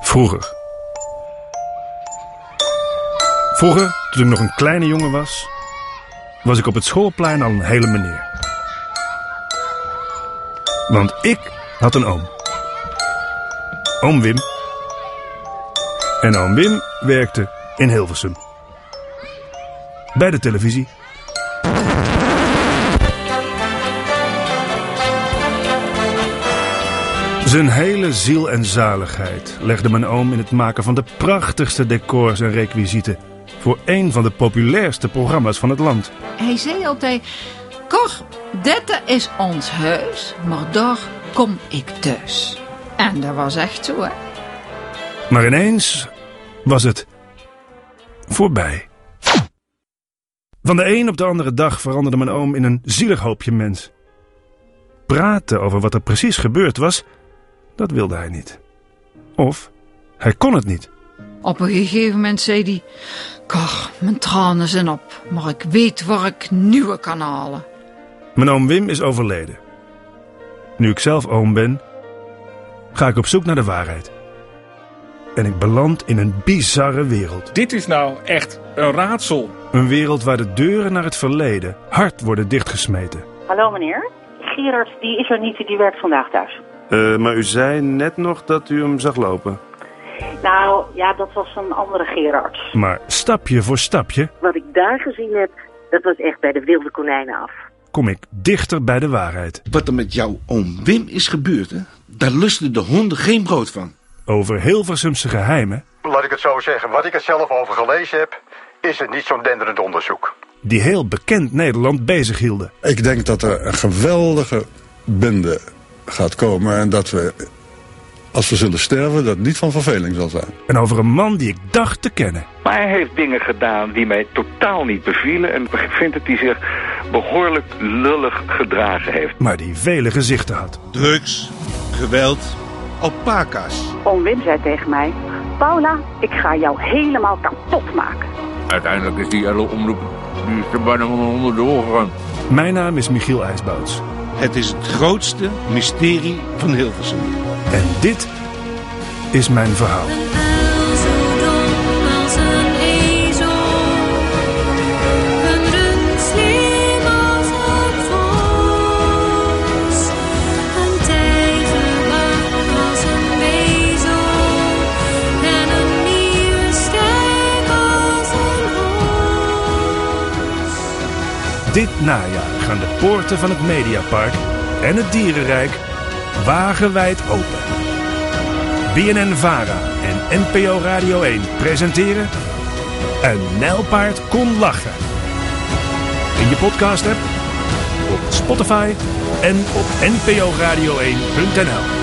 Vroeger. Vroeger, toen ik nog een kleine jongen was, was ik op het schoolplein al een hele meneer. Want ik had een oom. Oom Wim. En oom Wim werkte in Hilversum. Bij de televisie. Zijn hele ziel en zaligheid legde mijn oom in het maken van de prachtigste decors en requisieten voor een van de populairste programma's van het land. Hij zei altijd, Cor, dit is ons huis, maar daar kom ik thuis. En dat was echt zo, hè. Maar ineens was het voorbij. Van de een op de andere dag veranderde mijn oom in een zielig hoopje mens. Praten over wat er precies gebeurd was, dat wilde hij niet. Of hij kon het niet. Op een gegeven moment zei hij, Cor, mijn tranen zijn op, maar ik weet waar ik nieuwe kan halen. Mijn oom Wim is overleden. Nu ik zelf oom ben, ga ik op zoek naar de waarheid. En ik beland in een bizarre wereld. Dit is nou echt een raadsel. Een wereld waar de deuren naar het verleden hard worden dichtgesmeten. Hallo meneer. Gerard die is er niet, die werkt vandaag thuis. Uh, maar u zei net nog dat u hem zag lopen. Nou, ja, dat was een andere Gerard. Maar stapje voor stapje Wat ik daar gezien heb, dat was echt bij de wilde konijnen af. kom ik dichter bij de waarheid. Wat er met jouw oom Wim is gebeurd, hè? daar lusten de honden geen brood van. Over Hilversumse geheimen Laat ik het zo zeggen, wat ik er zelf over gelezen heb, is het niet zo'n denderend onderzoek. die heel bekend Nederland bezig hielden. Ik denk dat er een geweldige bende gaat komen en dat we, als we zullen sterven, dat niet van verveling zal zijn. En over een man die ik dacht te kennen. Maar hij heeft dingen gedaan die mij totaal niet bevielen. En ik vind dat hij zich behoorlijk lullig gedragen heeft. Maar die vele gezichten had. Drugs, geweld, alpaca's. Oom Wim zei tegen mij, Paula, ik ga jou helemaal kapot maken. Uiteindelijk is die hele omroep die is er bijna onder de oren gegaan. Mijn naam is Michiel IJsbouts. Het is het grootste mysterie van Hilversum. En dit is mijn verhaal. Dit najaar gaan de poorten van het Mediapark en het Dierenrijk wagenwijd open. BNN Vara en NPO Radio 1 presenteren Een nijlpaard kon lachen. In je podcast app, op Spotify en op nporadio1.nl.